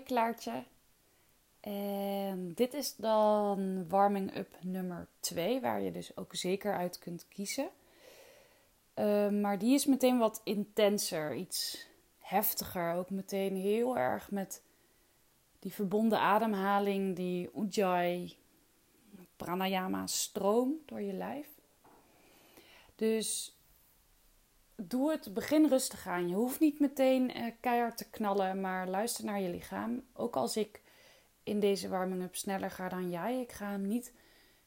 Klaartje. En dit is dan warming up nummer 2, waar je dus ook zeker uit kunt kiezen. Uh, maar die is meteen wat intenser, iets heftiger. Ook meteen heel erg met die verbonden ademhaling, die Ujjayi pranayama stroom door je lijf. Dus doe het, begin rustig aan. Je hoeft niet meteen uh, keihard te knallen, maar luister naar je lichaam. Ook als ik in deze warming-up sneller ga dan jij, ik ga hem niet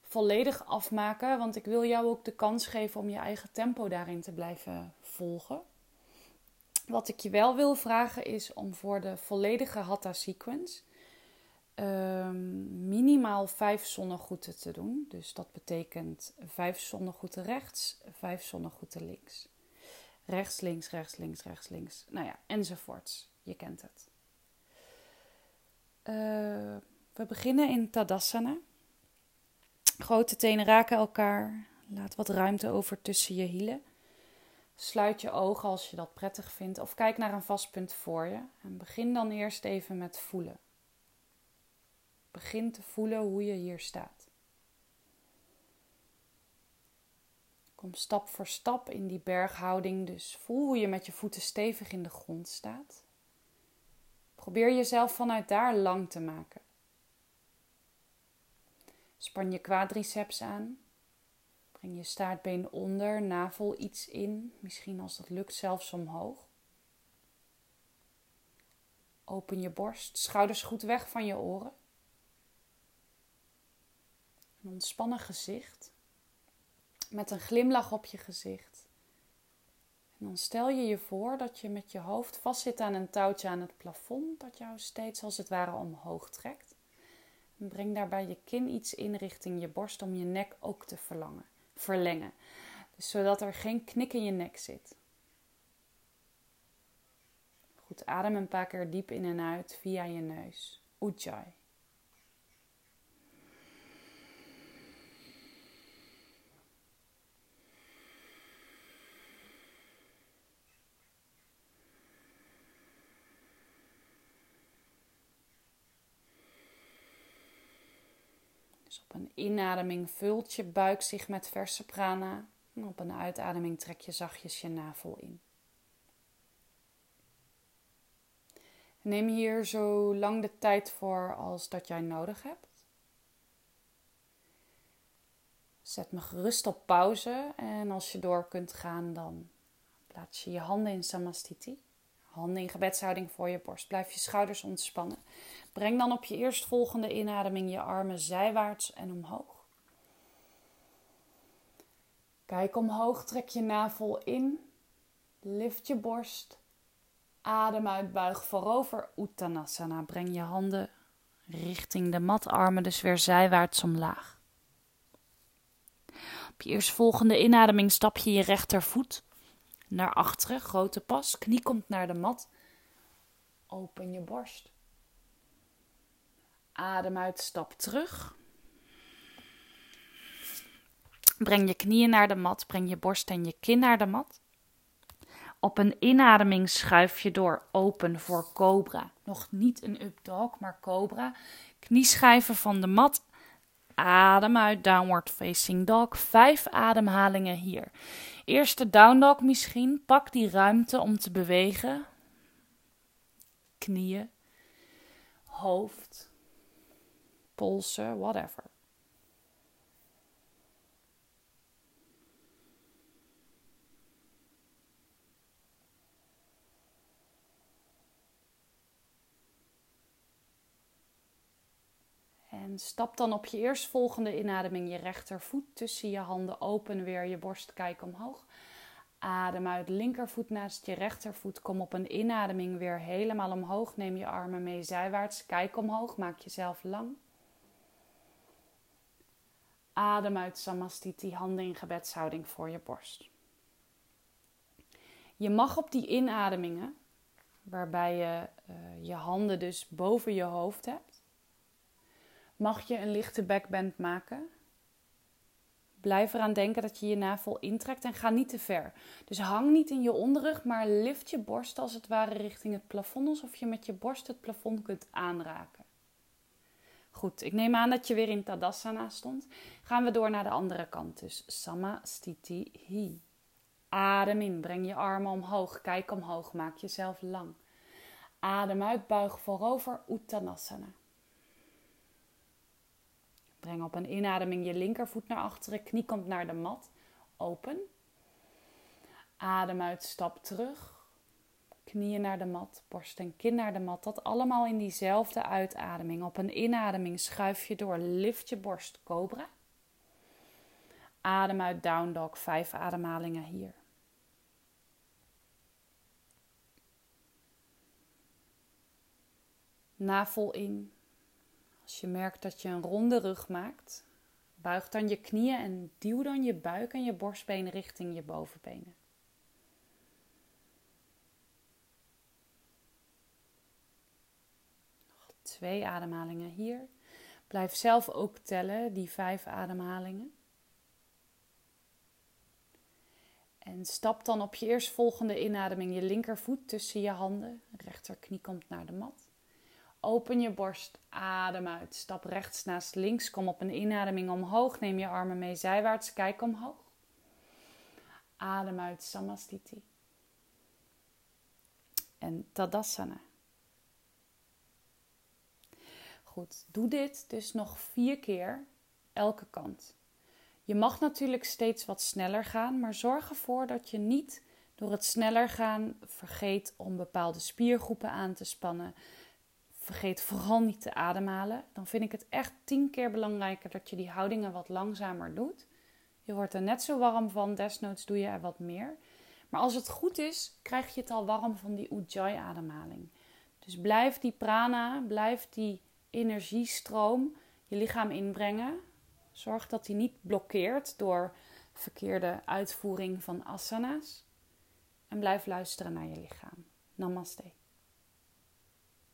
volledig afmaken, want ik wil jou ook de kans geven om je eigen tempo daarin te blijven volgen. Wat ik je wel wil vragen is om voor de volledige Hatha sequence um, minimaal vijf zonnegroeten te doen. Dus dat betekent vijf zonnegroeten rechts, vijf zonnegroeten links. Rechts, links, rechts, links, rechts, links. Nou ja, enzovoorts. Je kent het. Uh, we beginnen in Tadasana. Grote tenen raken elkaar. Laat wat ruimte over tussen je hielen. Sluit je ogen als je dat prettig vindt. Of kijk naar een vast punt voor je. En begin dan eerst even met voelen. Begin te voelen hoe je hier staat. Stap voor stap in die berghouding. Dus voel hoe je met je voeten stevig in de grond staat. Probeer jezelf vanuit daar lang te maken. Span je quadriceps aan. Breng je staartbeen onder, navel iets in, misschien als dat lukt zelfs omhoog. Open je borst, schouders goed weg van je oren. Een ontspannen gezicht, met een glimlach op je gezicht. En dan stel je je voor dat je met je hoofd vastzit aan een touwtje aan het plafond, dat jou steeds als het ware omhoog trekt. En breng daarbij je kin iets in richting je borst om je nek ook te verlangen, verlengen. Dus zodat er geen knik in je nek zit. Goed, adem een paar keer diep in en uit via je neus. Ujjayi. Op een inademing vult je buik zich met verse prana. En op een uitademing trek je zachtjes je navel in. Neem hier zo lang de tijd voor als dat jij nodig hebt. Zet me gerust op pauze en als je door kunt gaan, dan plaats je je handen in samastiti. Handen in gebedshouding voor je borst. Blijf je schouders ontspannen. Breng dan op je eerstvolgende inademing je armen zijwaarts en omhoog. Kijk omhoog, trek je navel in. Lift je borst. Adem uit, buig voorover. Uttanasana. Breng je handen richting de mat, armen dus weer zijwaarts omlaag. Op je eerstvolgende inademing stap je je rechtervoet naar achteren, grote pas. Knie komt naar de mat. Open je borst. Adem uit, stap terug. Breng je knieën naar de mat, breng je borst en je kin naar de mat. Op een inademing schuif je door open voor cobra. Nog niet een up dog, maar cobra. Knieschijven van de mat. Adem uit, downward facing dog. Vijf ademhalingen hier. Eerste down dog misschien. Pak die ruimte om te bewegen. Knieën, hoofd, polsen, whatever. En stap dan op je eerstvolgende inademing je rechtervoet tussen je handen open, weer je borst kijk omhoog. Adem uit, linkervoet naast je rechtervoet. Kom op een inademing weer helemaal omhoog. Neem je armen mee zijwaarts. Kijk omhoog, maak jezelf lang. Adem uit Samastiti, handen in gebedshouding voor je borst. Je mag op die inademingen, waarbij je uh, je handen dus boven je hoofd hebt, mag je een lichte backbend maken. Blijf eraan denken dat je je navel intrekt en ga niet te ver. Dus hang niet in je onderrug, maar lift je borst als het ware richting het plafond, alsof je met je borst het plafond kunt aanraken. Goed, ik neem aan dat je weer in Tadasana stond. Gaan we door naar de andere kant, dus Samastiti Hi. Adem in, breng je armen omhoog, kijk omhoog, maak jezelf lang. Adem uit, buig voorover, Uttanasana. Breng op een inademing je linkervoet naar achteren, knie komt naar de mat, open. Adem uit, stap terug. Knieën naar de mat, borst en kin naar de mat. Dat allemaal in diezelfde uitademing. Op een inademing schuif je door, lift je borst, cobra. Adem uit, down dog, vijf ademhalingen hier. Navel in. Als je merkt dat je een ronde rug maakt, buig dan je knieën en duw dan je buik en je borstbenen richting je bovenbenen. Nog twee ademhalingen hier. Blijf zelf ook tellen, die vijf ademhalingen. En stap dan op je eerstvolgende inademing je linkervoet tussen je handen. Rechterknie komt naar de mat. Open je borst, adem uit. Stap rechts naast links, kom op een inademing omhoog. Neem je armen mee zijwaarts, kijk omhoog. Adem uit, Samastiti. En Tadasana. Goed, doe dit dus nog vier keer elke kant. Je mag natuurlijk steeds wat sneller gaan, maar zorg ervoor dat je niet door het sneller gaan vergeet om bepaalde spiergroepen aan te spannen Vergeet vooral niet te ademhalen. Dan vind ik het echt tien keer belangrijker dat je die houdingen wat langzamer doet. Je wordt er net zo warm van, desnoods doe je er wat meer. Maar als het goed is, krijg je het al warm van die Ujjayi-ademhaling. Dus blijf die prana, blijf die energiestroom je lichaam inbrengen. Zorg dat die niet blokkeert door verkeerde uitvoering van asana's. En blijf luisteren naar je lichaam. Namaste.